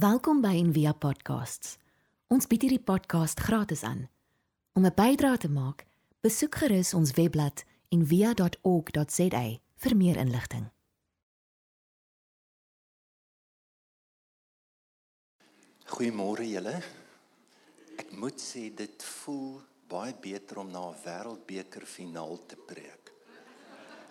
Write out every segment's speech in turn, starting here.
Welkom by Envia Podcasts. Ons bied hierdie podcast gratis aan. Om 'n bydrae te maak, besoek gerus ons webblad en via.org.za vir meer inligting. Goeiemôre julle. Ek moet sê dit voel baie beter om na 'n wêreldbeker finaal te preek.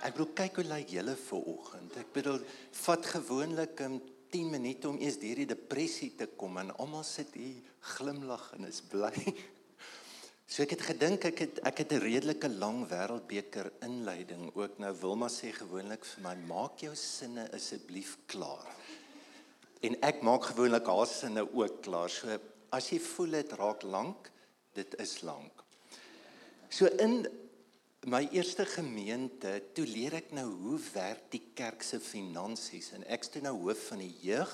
Ek bedoel kyk hoe lyk julle ver oggend. Ek bedoel vat gewoonlik 'n 10 minute om eers deur die depressie te kom en almal sit hier glimlag en is bly. So ek het gedink ek het ek het 'n redelike lang wêreldbeker inleiding ook nou Wilma sê gewoonlik vir my maak jou sinne asseblief klaar. En ek maak gewoonlik haar sinne ook klaar. So as jy voel dit raak lank, dit is lank. So in my eerste gemeente, toe leer ek nou hoe werk die kerk se finansies en ek's toe nou hoof van die jeug.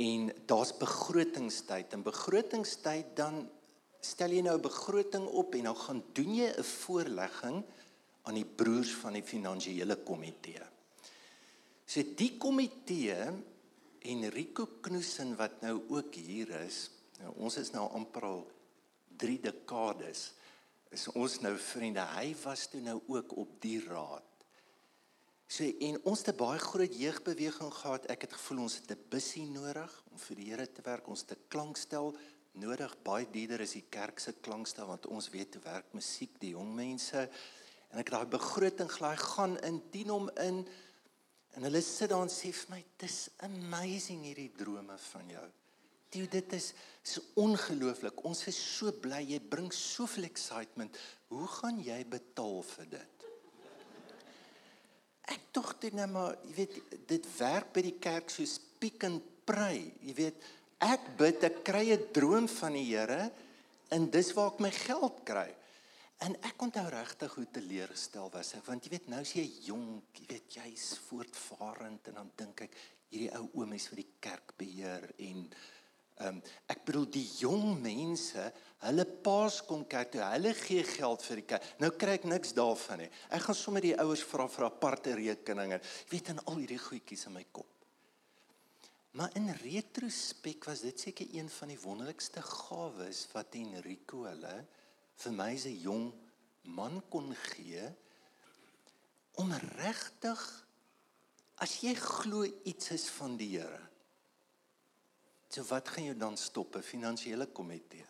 En daar's begrotingstyd en begrotingstyd dan stel jy nou 'n begroting op en dan gaan doen jy 'n voorlegging aan die broers van die finansiële komitee. So die komitee Enrico Knoesen wat nou ook hier is. Nou ons is nou amper al 3 dekades is ons nou vriende. Hy was toe nou ook op die raad. So en ons het 'n baie groot jeugbeweging gehad. Ek het gevoel ons het 'n bussie nodig om vir die Here te werk. Ons het 'n klankstel nodig. Baie dierder is die kerk se klankstel want ons weet hoe werk musiek, die jong mense. En ek het daai begroting gelaai gaan in dien hom in en hulle sit daar en sê vir my, "Dis amazing hierdie drome van jou." Toe dit is so ongelooflik. Ons is so bly jy bring soveel excitement. Hoe gaan jy betaal vir dit? Ek tog dit net maar, jy weet, dit werk by die kerk so speak and pray. Jy weet, ek bid, ek kry 'n droom van die Here en dis waar ek my geld kry. En ek onthou regtig hoe teleurgestel was ek want jy weet nou as jy jonk, jy weet jy's voortvarend en dan dink ek hierdie ou oomies vir die kerk beheer en Ehm um, ek bedoel die jong mense, hulle paas kom kerk toe, hulle gee geld vir die kerk. Nou kry ek niks daarvan nie. Ek gaan sommer die ouers vra vir aparte rekeninge. Jy weet en al hierdie goedjies in my kop. Maar in retrospek was dit seker een van die wonderlikste gawes wat Enrico hulle vir my as 'n jong man kon gee om regtig as jy glo iets is van die Here So wat gaan jou dan stop 'n finansiële komitee?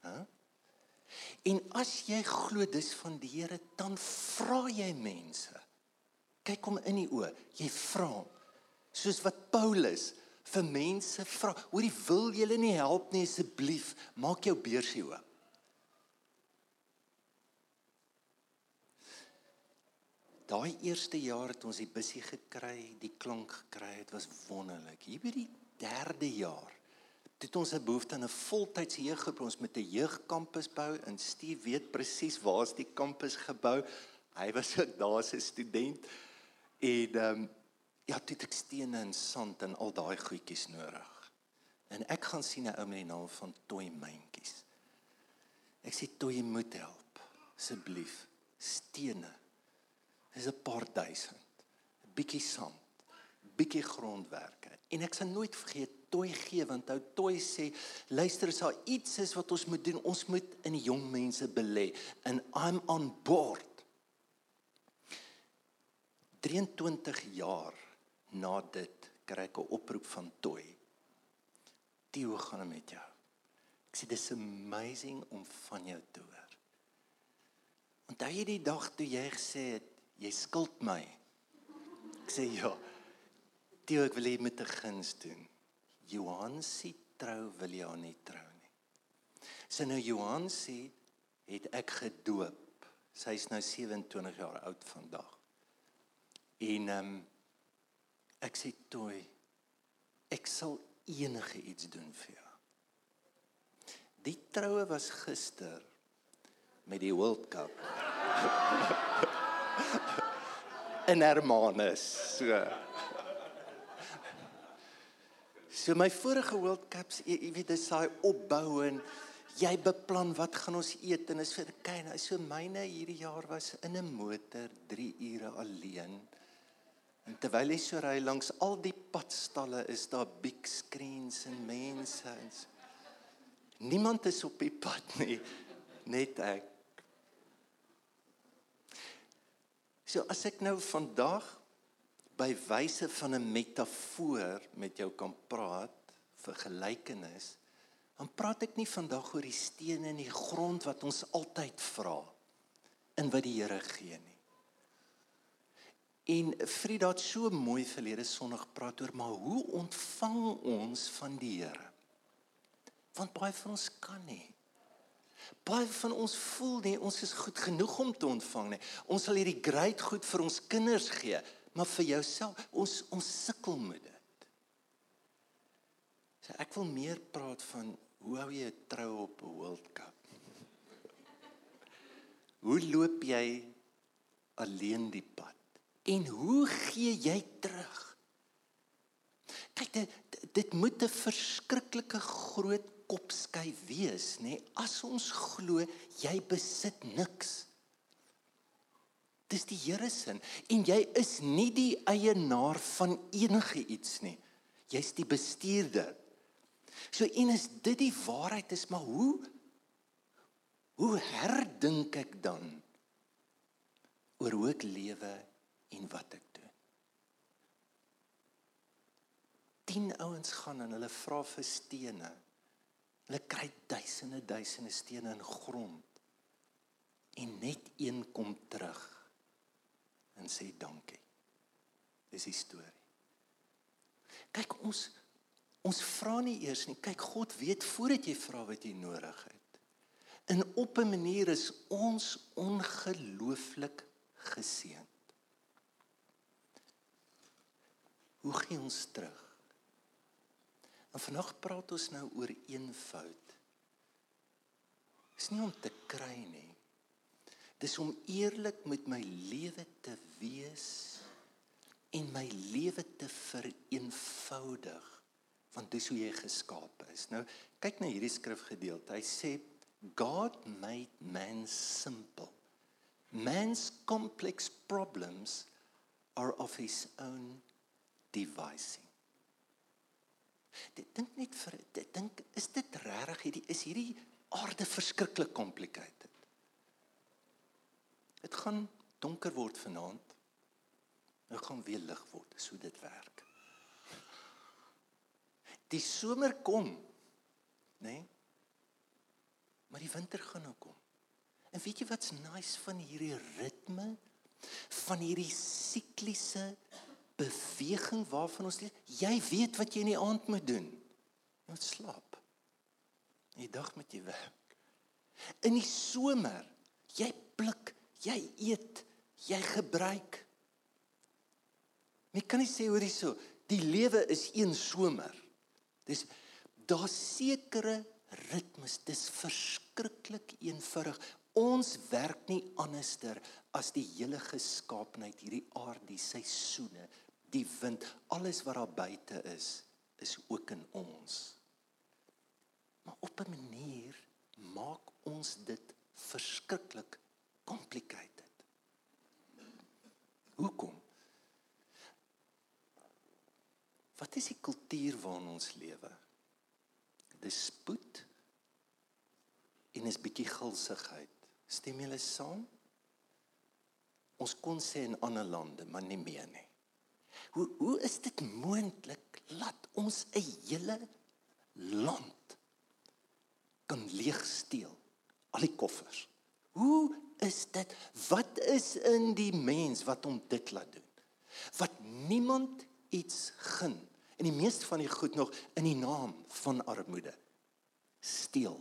Hæ? En as jy glo dis van die Here, dan vra jy mense. Kyk hom in die oë. Jy vra hom. Soos wat Paulus vir mense vra, hoorie wil julle nie help nie asseblief, maak jou beursie oop. Daai eerste jaar het ons die bussie gekry, die klank gekry, dit was wonderlik. Hier by die derde jaar het ons 'n behoefte aan 'n voltydse jeuggroep. Ons met 'n jeugkampus bou en Steve weet presies waar is die kampus gebou hy was ook daar as 'n student. En ehm um, ja dit ek stene en sand en al daai goedjies nodig. En ek gaan sien 'n ou met die naam van Toy Mentjies ek sê Toy moet help asseblief. Stene dis 'n paar duisend. 'n bietjie sand bietjie grondwerke. En ek sal nooit vergeet Toy gee want ou Toy sê luister as daar iets is wat ons moet doen, ons moet in die jong mense belê and I'm on board. 23 jaar na dit kry ek 'n oproep van Toy. Tio gaan met jou. Ek sê dis amazing om van jou te hoor. Onthou jy die dag toe jy gesê het jy skuld my? Ek sê ja. Theo, ek wil hê met 'n guns doen. Johan sê trou wil jy nie trou nie. Sy nou Johan sê het ek gedoop. Sy's nou 27 jaar oud vandag. En um, ek sê toe ek sal enige iets doen vir jou. Die troue was gister met die World Cup. in Hermanus. So So my vorige World Cups, jy, jy weet dis daai opbou en jy beplan wat gaan ons eet en is vir kyk nou so myne hierdie jaar was in 'n motor 3 ure alleen En terwyl hy so ry langs al die padstalle is daar big screens en mense. Niemand is op die pad nie, net ek. So as ek nou vandag by wyse van 'n metafoor met jou kan praat vir gelykenis, dan praat ek nie vandag oor die stene in die grond wat ons altyd vra in wat die Here gee nie. En Frieda het so mooi verlede Sondag gepraat oor maar hoe ontvang ons van die Here? Want baie van ons kan nie. Baie van ons voel nie ons is goed genoeg om te ontvang nie. Ons sal hierdie great goed vir ons kinders gee, maar vir jouself, ons ons sukkel met dit. So ek wil meer praat van hoe hou jy 'n trou op 'n World Cup? Hoe loop jy alleen die pad? En hoe gee jy terug? Kyk dit dit moet 'n verskriklike groot kopsky wees, nê? Nee? As ons glo jy besit niks. Dis die Here se en jy is nie die eienaar van enige iets nie. Jy's die bestuurder. So en is dit die waarheid is, maar hoe hoe herdink ek dan oor hoe ek lewe en wat ek doen? 10 ouens gaan en hulle vra vir stene. Hulle kry duisende duisende stene in grond. En net een kom terug en sê dankie. Dis die storie. Kyk ons ons vra nie eers nie. Kyk God weet voordat jy vra wat jy nodig het. En op 'n manier is ons ongelooflik geseënd. Hoe gee ons terug? En vandag praat ons nou oor eenvoud. Dis nie om te kry nie. Dis om eerlik met my lewe te wees en my lewe te vereenvoudig want dis hoe jy geskaap is. Nou kyk na hierdie skrifgedeelte. Hy sê God made man simple. Man's complex problems are of his own devising. Dit dink net vir dit dink is dit regtig hierdie is hierdie aarde verskriklik complicated. Dit gaan donker word vanaand. Dit gaan weer lig word, so dit werk. Die somer kom, nê? Nee? Maar die winter gaan nou kom. En weet jy wat's nice van hierdie ritme van hierdie sikliese beweging waarvan ons leef. Jy weet wat jy in die aand moet doen. Jy moet slaap. In die dag moet jy werk. In die somer, jy pluk, jy eet, jy gebruik. Jy kan nie sê hoor hierso, die lewe is een somer. Dis daar sekere ritmes, dis verskriklik eenvoudig. Ons werk nie anderster as die hele geskaapheid, hierdie aarde, die seisoene, die wind, alles wat daar buite is, is ook in ons. Maar op 'n manier maak ons dit verskriklik complicated. Hoekom? Wat is die kultuur waarin ons lewe? Dis spoed en is bietjie gulsigheid. Stem julle saam? Ons kon sê in ander lande, maar nie meer nie. Hoe hoe is dit moontlik dat ons 'n hele land kan leegsteel al die koffers? Hoe is dit? Wat is in die mens wat hom dit laat doen? Wat niemand iets gun en die meeste van die goed nog in die naam van armoede steel.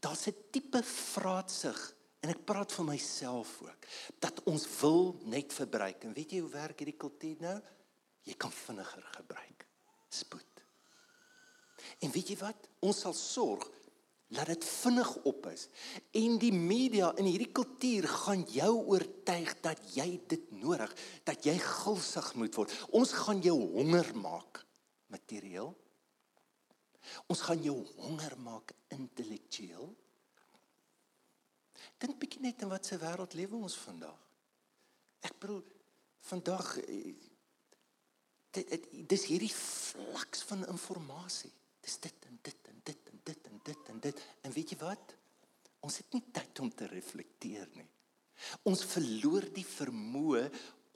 Daar's 'n tipe vraatsig en ek praat vir myself ook dat ons wil net verbruik en weet jy hoe werk hierdie kultuur nou? Jy kan vinniger gebruik. Spoed. En weet jy wat? Ons sal sorg dat dit vinnig op is. En die media in hierdie kultuur gaan jou oortuig dat jy dit nodig, dat jy gulsig moet word. Ons gaan jou honger maak materieel. Ons gaan jou honger maak intellektueel. Dink bietjie net in wat se wêreld lewe ons vandag. Ek bedoel vandag eh, dit dis hierdie vlaks van inligting. Dis dit en dit en dit en dit en dit en dit. En weet jy wat? Ons het nie tyd om te reflekteer nie. Ons verloor die vermoë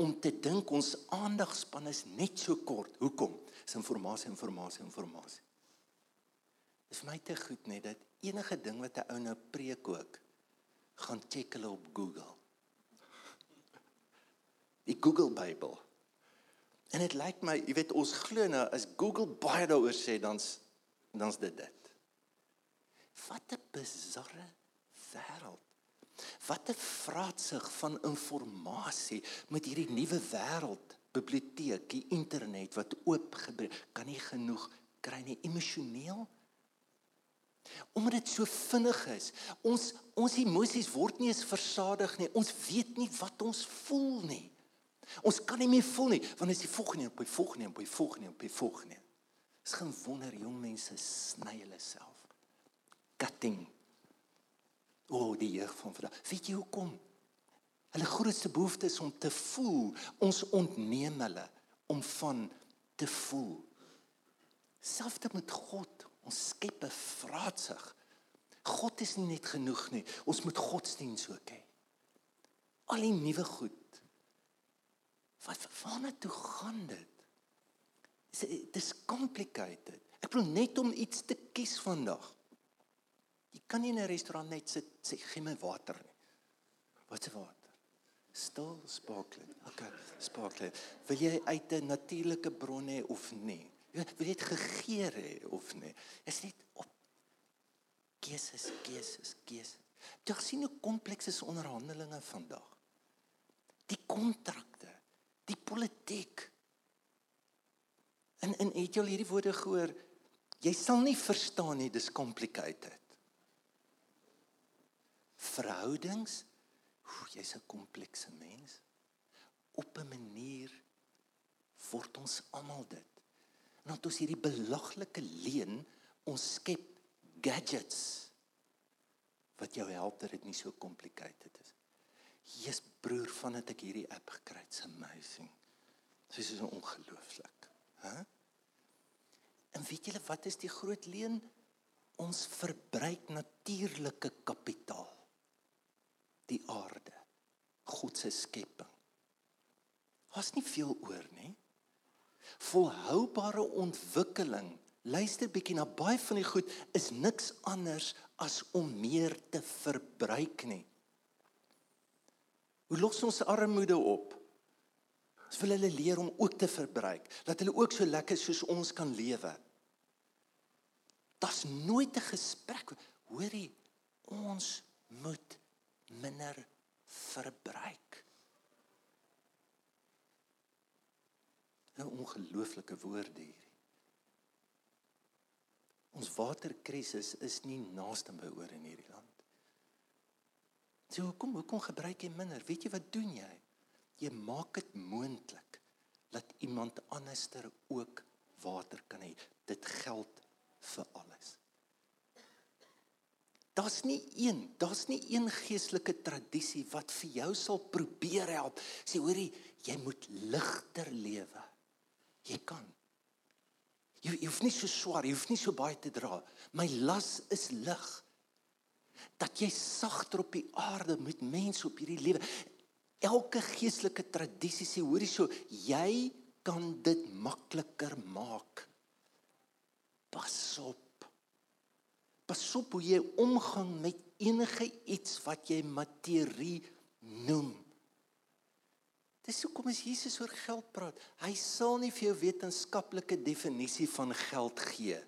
om te dink ons aandagspan is net so kort. Hoekom? Dis inligting, inligting, inligting. Dis vir my te goed net dat enige ding wat 'n ou nou preek ook gaan check hulle op Google. Die Google Bybel. En dit lyk my, jy weet ons glo nou as Google baie daaroor sê dan's dan's dit dit. Wat 'n bizarre wêreld. Wat 'n vraatsig van inligting met hierdie nuwe wêreld, biblioteek, die internet wat oop gebeur, kan nie genoeg kry nie emosioneel Omdat dit so vinnig is. Ons ons emosies word nie eens versadig nie. Ons weet nie wat ons voel nie. Ons kan nie meer voel nie want as jy volgende op die volgende op die volgende op die volgende. Dis geen wonder jong mense sny hulle self. Cutting. O, oh, die jeug van vandag. Weet jy hoekom? Hulle grootste behoefte is om te voel. Ons ontneem hulle om van te voel. Selfs met God Ons skep 'n vraatsig. God is nie net genoeg nie. Ons moet godsdiens ook hê. Al die nuwe goed. Wat waarna toe gaan dit? Dit is complicated. Ek wil net om iets te kies vandag. Jy kan nie in 'n restaurant net sit sê gee my water nie. Wat se water? Stil sparkling. Okay, sparkling. Wil jy uit 'n natuurlike bron hê of nie? Jy weet dit gegeer hê of nie. Is net op keuses, keuses, keuses. Jy sien hoe kompleks is onderhandelinge vandag. Die kontrakte, die politiek. En en het jy al hierdie woorde gehoor? Jy sal nie verstaan nie, dis complicated. Verhoudings, jy's 'n komplekse mens. Op 'n manier word ons almal dit. En dan ons hierdie belaglike leen, ons skep gadgets wat jou help dat dit nie so complicated is. Jesus broer, van het ek hierdie app gekry, it's amazing. Dit is so ongelooflik, hè? En weet julle wat is die groot leen? Ons verbruik natuurlike kapitaal. Die aarde, God se skepping. Daar's nie veel oor nie volhoubare ontwikkeling luister bietjie na baie van die goed is niks anders as om meer te verbruik nie. Hoe los ons armoede op? Ons wil hulle leer om ook te verbruik, dat hulle ook so lekker soos ons kan lewe. Das nooit 'n gesprek hoorie ons moet minder verbruik. 'n ongelooflike woorde hierdie. Ons waterkrisis is nie naaste by oor in hierdie land. So hoekom hoekom gebruik jy minder? Weet jy wat doen jy? Jy maak dit moontlik dat iemand anderster ook water kan hê. Dit geld vir alles. Daar's nie een, daar's nie een geestelike tradisie wat vir jou sal probeer help. Sê hoorie, jy moet ligter lewe. Jy kan. Jy, jy hoef nie so swaar, jy hoef nie so baie te dra. My las is lig. Dat jy sagter op die aarde met mense op hierdie lewe. Elke geestelike tradisie sê hoorie so, jy kan dit makliker maak. Pas op. Pas op hoe jy omgang met enige iets wat jy materie noem. Dis hoekom as Jesus oor geld praat, hy sal nie vir jou wetenskaplike definisie van geld gee.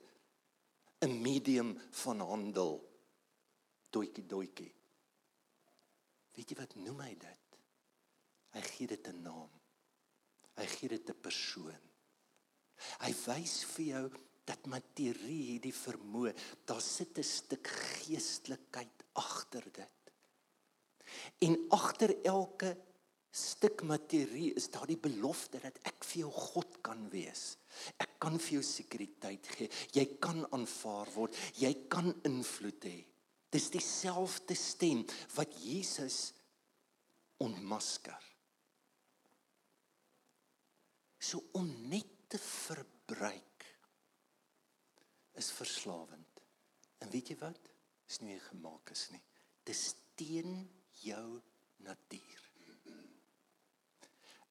'n medium van handel. Doetjie doetjie. Weet jy wat noem hy dit? Hy gee dit 'n naam. Hy gee dit 'n persoon. Hy wys vir jou dat materie hierdie vermoë, daar sit 'n stuk geestelikheid agter dit. En agter elke stuk materie is daardie belofte dat ek vir jou God kan wees. Ek kan vir jou sekuriteit gee. Jy kan aanvaar word. Jy kan invloed hê. Dis dieselfde stem wat Jesus ontmasker. So om net te verbruik is verslawend. En weet jy wat? Dis nie gemaak is nie. Dis teen jou natuur.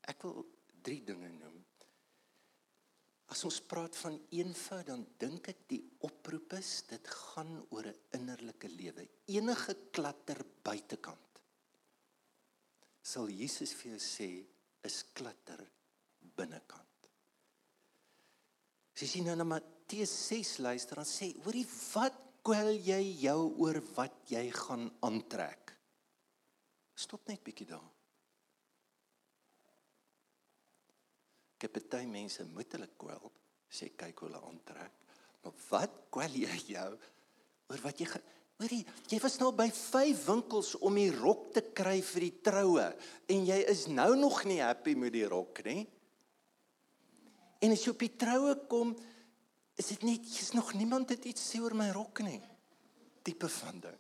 Ek wil drie dinge noem. As ons praat van eenvoud, dan dink ek die oproep is dit gaan oor 'n innerlike lewe. Enige klatter buitekant sal Jesus vir jou sê is klatter binnekant. As jy nou na Matteus 6 luister, dan sê, hoorie, wat kwel jy jou oor wat jy gaan aantrek? Stop net bietjie daar. Ek het baie mense moet hulle kwel, sê kyk hoe hulle aantrek. Maar wat kwel jy jou oor wat jy hoorie, jy was nou by 5 winkels om die rok te kry vir die troue en jy is nou nog nie happy met die rok nie. En as jy op die troue kom, is dit net jy's nog niemand het iets sê oor my rok nie. Tipe van ding.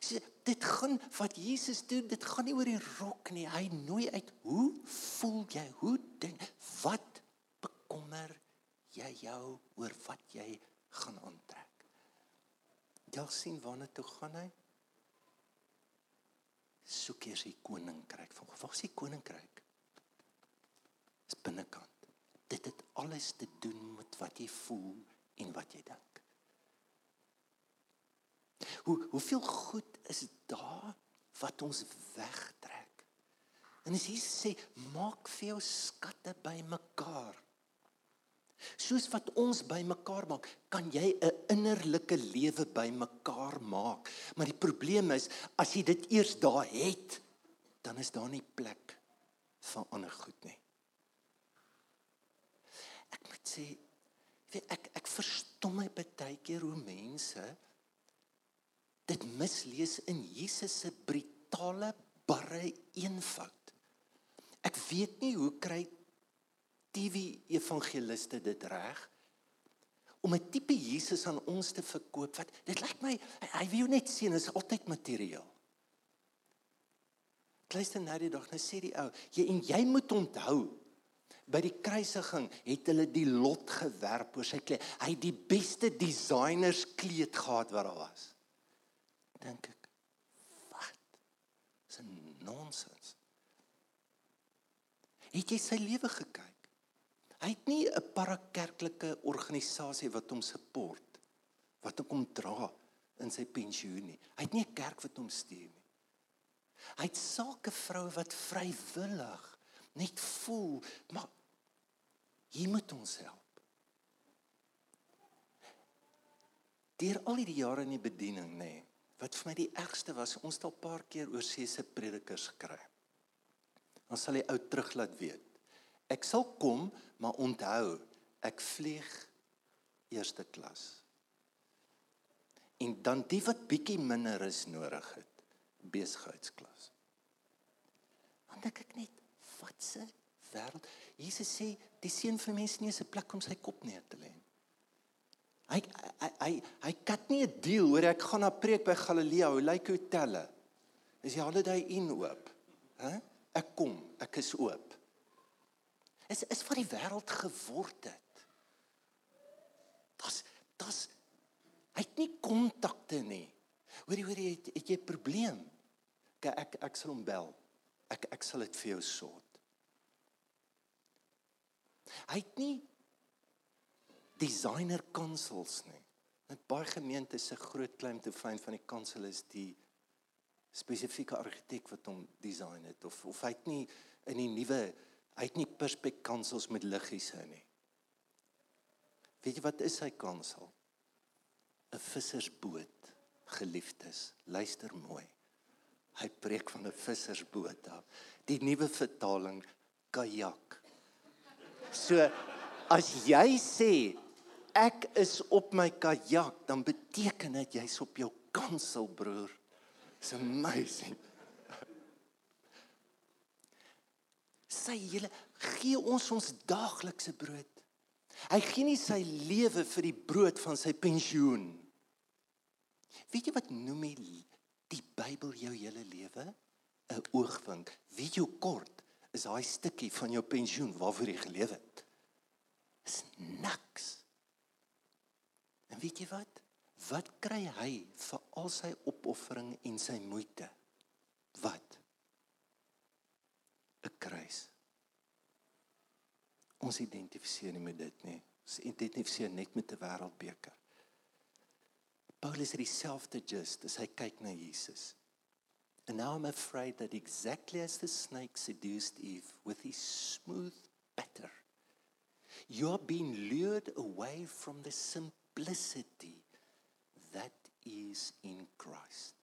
So, dit gaan wat Jesus doen, dit gaan nie oor die rok nie. Hy nooi uit, hoe voel jy? Hoe dink wat bekommer jy jou oor wat jy gaan aantrek? Jy sien waarna toe gaan hy? Soek eers die koninkryk. Waar is die koninkryk? Is binnekant. Dit het alles te doen met wat jy voel en wat jy dink. Hoe hoeveel goed is daar wat ons wegtrek? En as jy sê maak vir jou skatte bymekaar. Soos wat ons bymekaar maak, kan jy 'n innerlike lewe bymekaar maak. Maar die probleem is as jy dit eers daar het, dan is daar nie plek vir ander goed nie sê weet ek ek verstom my baie keer hoe mense dit mislees in Jesus se brutale barre eenvoud. Ek weet nie hoe kry TV evangeliste dit reg om 'n tipe Jesus aan ons te verkoop wat dit lyk my hy, hy wil net sien is altyd materiaal. Kluister nou die dag nou sê die ou jy en jy moet onthou by die kruisiging het hulle die lot gewerp oor sy kleed. Hy het die beste designers kleed gehad wat daar was. Dink ek. Wat? Dis 'n nonsens. Het jy sy lewe gekyk? Hy het nie 'n parakerklike organisasie wat hom support wat hom dra in sy pensioen nie. Hy het nie 'n kerk wat hom steun nie. Hy het sake vroue wat vrywillig net voel maar hier moet ons help. Deur al die jare in die bediening nê, nee, wat vir my die ergste was, ons het al 'n paar keer oor sese predikers gekry. Dan sal hy ou terug laat weet. Ek sal kom, maar onthou, ek vlieg eerste klas. En dan die wat bietjie minder is nodig het, besigheidsklas. Want ek ek net wat se wêreld. Jesus sê die seun van mense nie 'n plek om sy kop neer te lê. Hy hy hy hy kat nie 'n deal hoor ek gaan na preek by Galilea, hoe lyk hotelle? Is die holiday inn oop? Hæ? Ek kom, ek is oop. Is is wat die wêreld geword het. Das das hy het nie kontakte nie. Hoorie hoorie het, het jy 'n probleem? Ek ek ek sal hom bel. Ek ek sal dit vir jou sorg. Hy het nie designer kansels nie. Net baie gemeentes se groot claim to fame van die kansel is die spesifieke argitek wat hom design het of of hy het nie in die nuwe hy het nie perspek kansels met liggies in nie. Weet jy wat is sy kansel? 'n Vissersboot, geliefdes, luister mooi. Hy preek van 'n vissersboot af. Die nuwe vertaling kajak. So as jy sê ek is op my kajak, dan beteken dit jy's op jou kansel, broer. It's amazing. Sy hele gee ons ons daaglikse brood. Hy gee nie sy lewe vir die brood van sy pensioen. Weet jy wat noem hy die Bybel jou hele lewe? 'n Oogwink. Weet jy hoe kort is daai stukkie van jou pensioen waarvoor jy gelewe het. Is niks. En weet jy wat? Wat kry hy vir al sy opoffering en sy moeite? Wat? 'n Kruis. Ons identifiseer nie met dit nie. Ons identifiseer net met 'n wêreldbeker. Paulus het dieselfde just as hy kyk na Jesus. And now I'm afraid that exactly as the snake seduced Eve with his smooth batter, you're being lured away from the simplicity that is in Christ.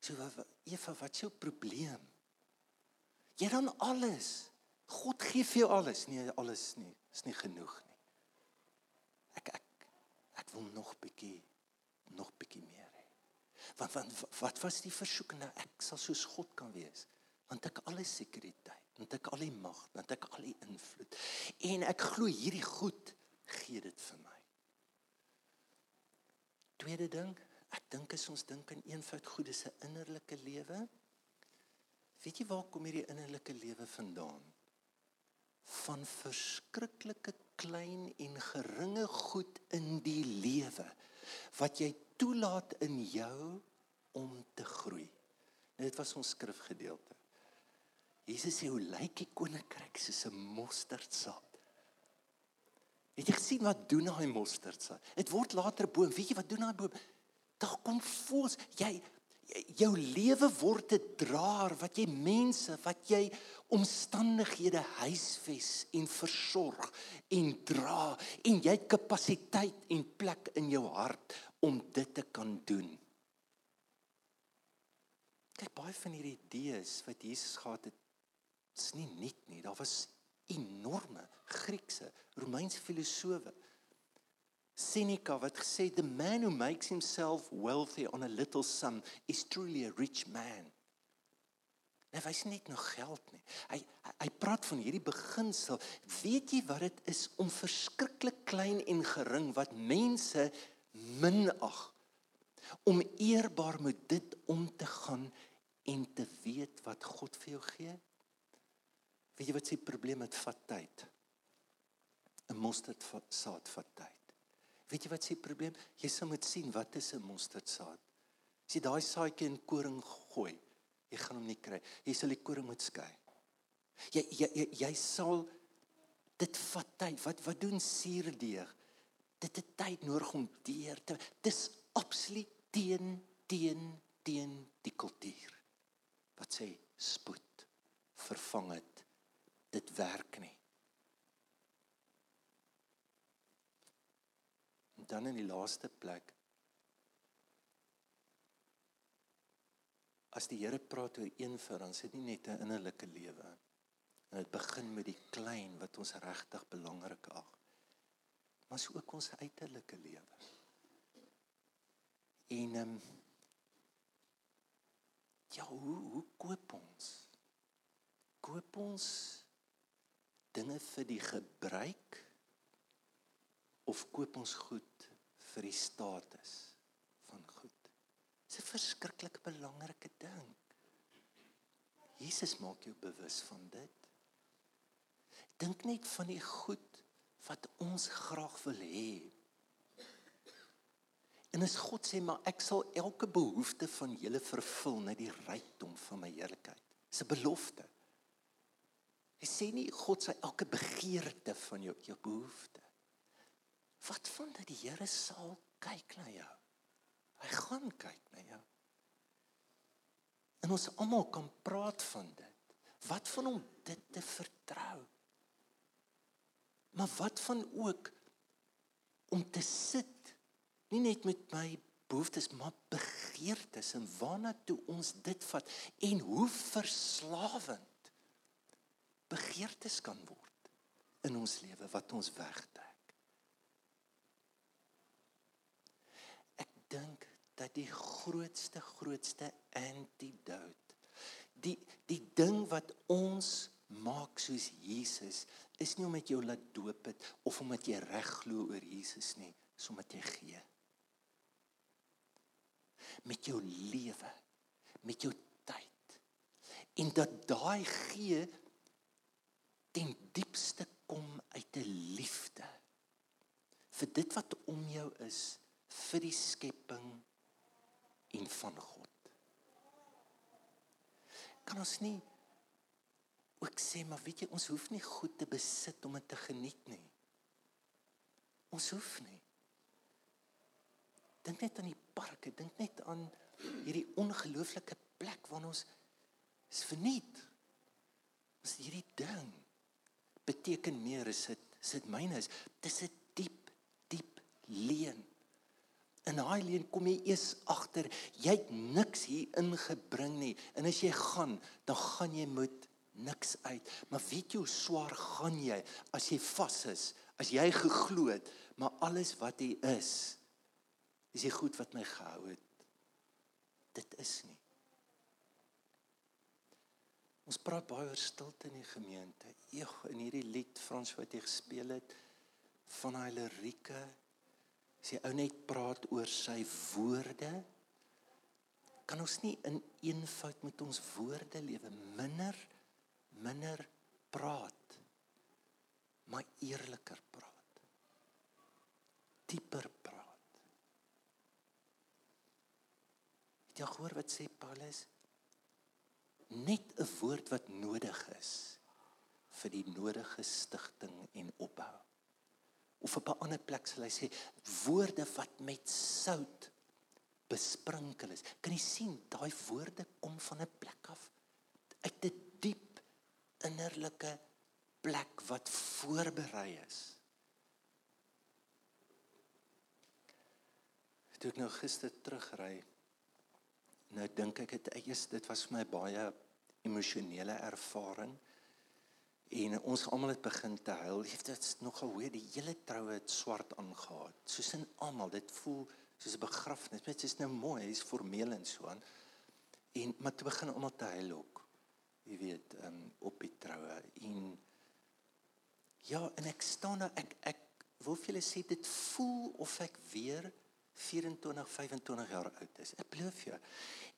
So Eva, wat is jou probleem? Jy dan alles. God gee vir jou alles. Nee, alles nie. Is nie genoeg nie. Ek ek ek wil nog bietjie nog bietjie meer hê. Want wat wat was die versoeking nou? Ek sal soos God kan wees. Want ek al die sekuriteit, want ek al die mag, want ek al die invloed. En ek glo hierdie goed gee dit vir my. Tweede ding, ek dink as ons dink aan eenvoud goed is 'n innerlike lewe. Weet jy waar kom hierdie innerlike lewe vandaan? Van verskriklike klein en geringe goed in die lewe wat jy toelaat in jou om te groei. Dit was ons skrifgedeelte. Jesus sê hoe lyk die koninkryk soos 'n mosterdsaad. Het jy gesien wat doen daai mosterdsaad? Dit word later boom. Weet jy wat doen daai boom? Daar kom voels jy jou lewe word 'n draer wat jy mense wat jy omstandighede huisves en versorg en dra en jy het kapasiteit en plek in jou hart om dit te kan doen. Kyk baie van hierdie idees wat Jesus gehad het is nie nuut nie. Daar was enorme Griekse, Romeinse filosowe Seneca wat gesê the man who makes himself wealthy on a little sum is truly a rich man. Hy wys net nog geld nie. Hy hy praat van hierdie beginsel. Weet jy wat dit is om verskriklik klein en gering wat mense minag om eerbaar met dit om te gaan en te weet wat God vir jou gee? Weet jy wat se probleem met vat tyd? 'n Mosterdsaad vat tyd. Weet jy wat se probleem? Jy sal moet sien wat is 'n mosterdsaad. As jy daai saadjie in koring gooi, jy gaan hom nie kry. Jy sal die koring moet skei. Jy jy jy, jy sal dit vat tyd. Wat wat doen suurdeeg? Dit het tyd nodig om deur te dis absoluut teen teen teen die kultuur. Wat sê spoed vervang dit. Dit werk nie. dan in die laaste plek as die Here praat oor een vir ons het nie net 'n innerlike lewe. En dit begin met die klein wat ons regtig belangrik ag. Maar is ook ons uiterlike lewe. En um, ja hoe hoe koop ons? Koop ons dinge vir die gebruik of koop ons goed vir die status van goed. Dis 'n verskriklik belangrike ding. Jesus maak jou bewus van dit. Dink net van die goed wat ons graag wil hê. En as God sê maar ek sal elke behoefte van julle vervul na die rykdom van my heerlikheid. Dis 'n belofte. Hy sê nie God sê elke begeerte van jou jou behoefte. Wat van dat die Here sal kyk na jou? Hy gaan kyk na jou. En ons almal kan praat van dit. Wat van om dit te vertrou? Maar wat van ook om te sit nie net met my behoeftes maar begeertes en waarna toe ons dit vat en hoe verslawend begeertes kan word in ons lewe wat ons wegtrek. dink dat die grootste grootste antidote die die ding wat ons maak soos Jesus is nie om met jou laat doop het of omdat jy reg glo oor Jesus nie, is omdat jy gee. Met jou lewe, met jou tyd, en dat daai gee ten diepste kom uit 'n liefde vir dit wat om jou is vir die skepping en van God. Kan ons nie ook sê maar weet jy ons hoef nie goed te besit om dit te geniet nie. Ons hoef nie. Dink net aan die parke, dink net aan hierdie ongelooflike plek waar ons is verniet. Ons hierdie ding beteken meer as dit sit myne is. Dis 'n diep diep leen. In daai leen kom jy eers agter jy het niks hier ingebring nie. En as jy gaan, dan gaan jy met niks uit. Maar weet jy hoe swaar gaan jy as jy vas is? As jy geglo het, maar alles wat hier is, is die goed wat my gehou het. Dit is nie. Ons praat baie oor stilte in die gemeente. Eeg in hierdie lied Frans wat jy gespeel het van hy lirieke. Sy ou net praat oor sy woorde. Kan ons nie in eenvoud met ons woorde lewe minder minder praat maar eerliker praat. Dieper praat. Het jy gehoor wat sê Paulus? Net 'n woord wat nodig is vir die nodige stigting en opbou. Of op 'n ander plek sal hy sê woorde wat met sout besprinkel is. Kan jy sien daai woorde kom van 'n plek af uit 'n diep innerlike plek wat voorberei is. Ek nou gister terugry Nou dink ek dit eers dit was vir my baie emosionele ervaring. En ons almal het begin te huil. Het dit nogal hoe die hele troue het swart aangegaan. Soos in almal, dit voel soos 'n begrafnis. Dit is nou mooi, is formeel en so aan. En maar toe begin almal te huil ook. Jy weet, um, op die troue en ja, en ek staan daar ek ek wil vir julle sê dit voel of ek weer 24, 25 jaar oud is. Ek belowe jou.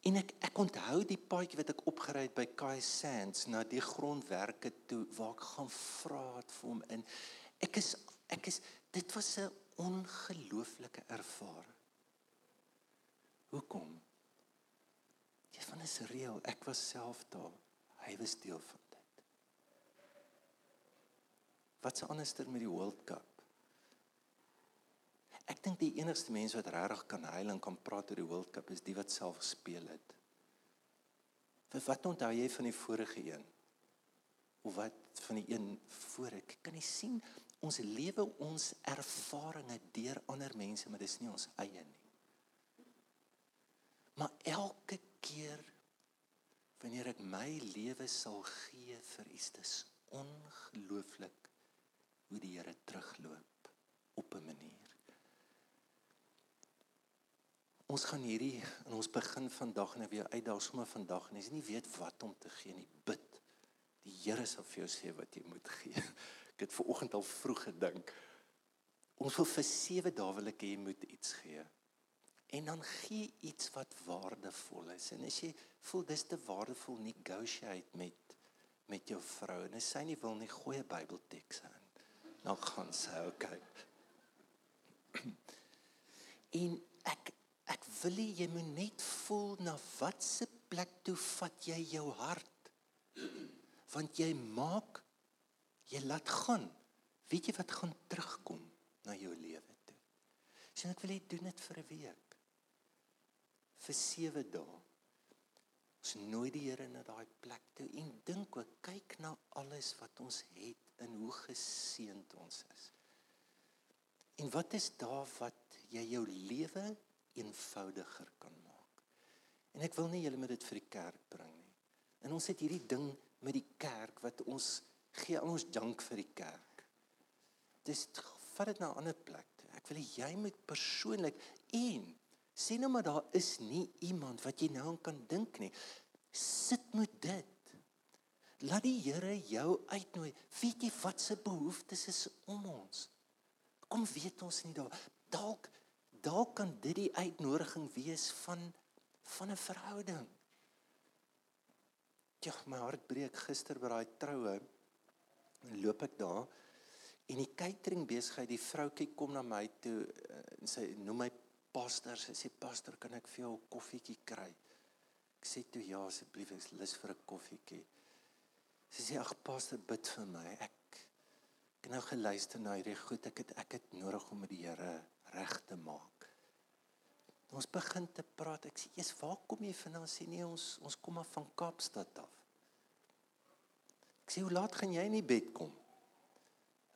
En ek ek onthou die paadjie wat ek opgery het by Kai Sands na die grondwerke toe waar ek gaan vra het vir hom in. Ek is ek is dit was 'n ongelooflike ervaring. Hoekom? Jy van is reël. Ek was self daar. Hy was deel van dit. Wat se anderster met die World Cup? Ek dink die enigste mense wat regtig kan huil en kan praat oor die World Cup is die wat self gespeel het. Vir wat onthou jy van die vorige een? Of wat van die een voor ek? Kan jy sien ons lewe ons ervarings deur ander mense, maar dis nie ons eie nie. Maar elke keer wanneer ek my lewe sal gee vir iets, dis ongelooflik hoe die Here terugloop op 'n manier. Ons gaan hierdie in ons begin vandag en weer uitdaag sommer vandag en as jy nie weet wat om te gee nie, bid. Die Here sal vir jou sê wat jy moet gee. Ek het ver oggend al vroeg gedink. Ons wil vir 7 dae wil ek hê jy moet iets gee. En dan gee iets wat waardevol is. En as jy voel dis te waardevol, negotiate met met jou vrou. En as sy nie wil nie, gooi 'n Bybelteks aan. Dan gaan sy okay. En ek Ek wil hê jy moet net voel na watse plek toe vat jy jou hart. Want jy maak jy laat gaan. Weet jy wat gaan terugkom na jou lewe toe? Sien ek wil hê doen dit vir 'n week. Vir 7 dae. Ons nooi die Here na daai plek toe en dink ook kyk na alles wat ons het en hoe geseënd ons is. En wat is daar wat jy jou lewe eenvoudiger kan maak. En ek wil nie julle met dit vir die kerk bring nie. En ons het hierdie ding met die kerk wat ons gee al ons dank vir die kerk. Dis vat dit na 'n ander plek toe. Ek wil jy moet persoonlik en sien nou maar daar is nie iemand wat jy nou kan dink nie. Sit met dit. Laat die Here jou uitnooi. Weet jy wat se behoeftes is om ons? Kom weet ons nie daar dalk dalk kan dit die uitnodiging wees van van 'n verhouding. ja, my hart breek gister by daai troue. Loop ek daar en die catering besigheid, die vroutjie kom na my toe eh, en sy noem my pastor. Sy sê pastor, kan ek vir jou 'n koffietjie kry? Ek sê toe ja asseblief, ek is lus vir 'n koffietjie. Sy sê ag pastor, bid vir my. Ek ek nou geluister na hierdie goed. Ek het ek het nodig om met die Here reg te maak. Ons begin te praat. Ek sê, "Jesus, waar kom jy vandaan?" Sê nee, ons ons kom af van Kaapstad af. Ek sê, "Hoe laat gaan jy in die bed kom?"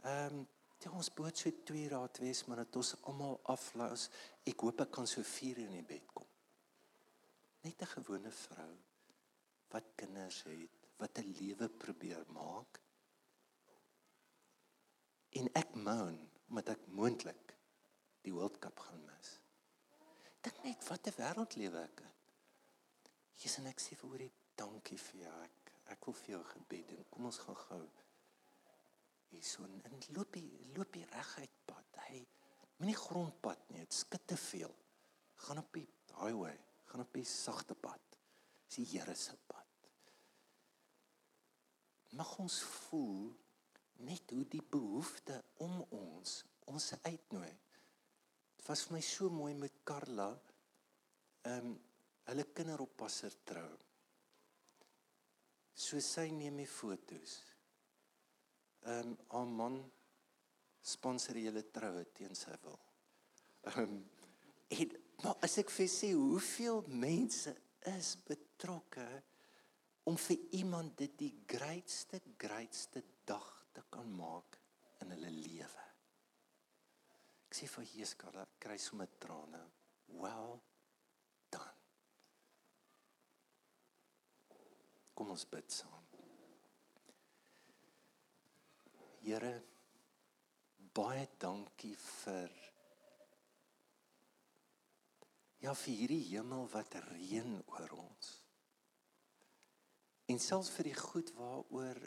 Ehm, um, ja, ons boot so 2 raad wees, maar dit ons almal aflaus. Ek hoop ek kan so 4 in die bed kom. Net 'n gewone vrou wat kinders het, wat 'n lewe probeer maak. En ek moan omdat ek moontlik die World Cup gaan mis. Dink net wat 'n wêreld lewe ek in. Jesus en ek sê vir hoorie dankie vir jou. Ek ek wil vir jou gebed en kom ons gaan gou. Hierso en loop jy loop jy reguit pad. Hy moenie grondpad nie. Dit skit te veel. Gaan op die highway, gaan op die sagte pad. Dis die Here se pad. Mag ons voel net hoe die behoefte om ons ons uitnooi was vir my so mooi met Karla. Ehm um, hulle kinderoppasser trou. So sy neem die fotos. Ehm um, haar man sponsor julle troue teen sy wil. Ehm um, en maar as ek vir sê hoeveel mense is betrokke om vir iemand dit die grootste grootste dag te kan maak in hulle lewe. Sê vir Jesus Karla, kry sommer trane. Well done. Kom ons bid saam. Here, baie dankie vir ja vir hierdie hemel wat reën oor ons. En selfs vir die goed waaroor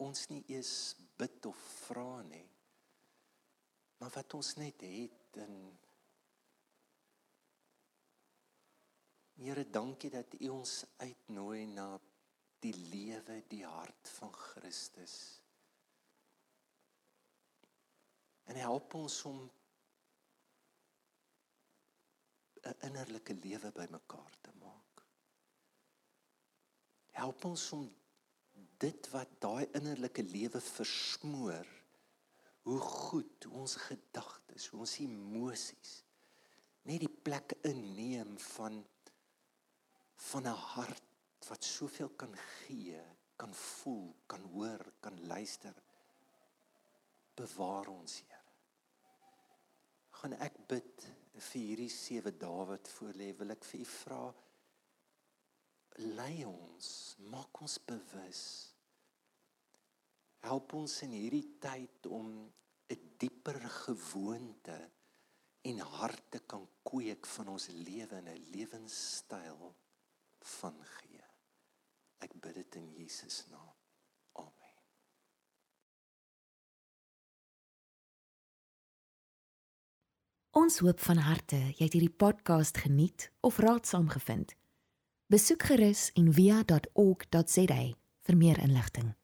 ons nie eens bid of vra nie maar wat ons net het en Here dankie dat U ons uitnooi na die lewe, die hart van Christus. En help ons om 'n innerlike lewe bymekaar te maak. Help ons om dit wat daai innerlike lewe versmoor hoe goed ons gedagtes, ons emosies net die plek inneem van van 'n hart wat soveel kan gee, kan voel, kan hoor, kan luister. Bewaar ons, Here. Gaan ek bid vir hierdie sewe dae wat voor lê, wil ek vir U vra lei ons, maak ons bewus help ons in hierdie tyd om 'n dieper gewoonte en harte kan kweek van ons lewe en 'n lewenstyl van gee. Ek bid dit in Jesus naam. Amen. Ons hoop van harte jy het hierdie podcast geniet of raadsaam gevind. Besoek gerus en via.ok.za vir meer inligting.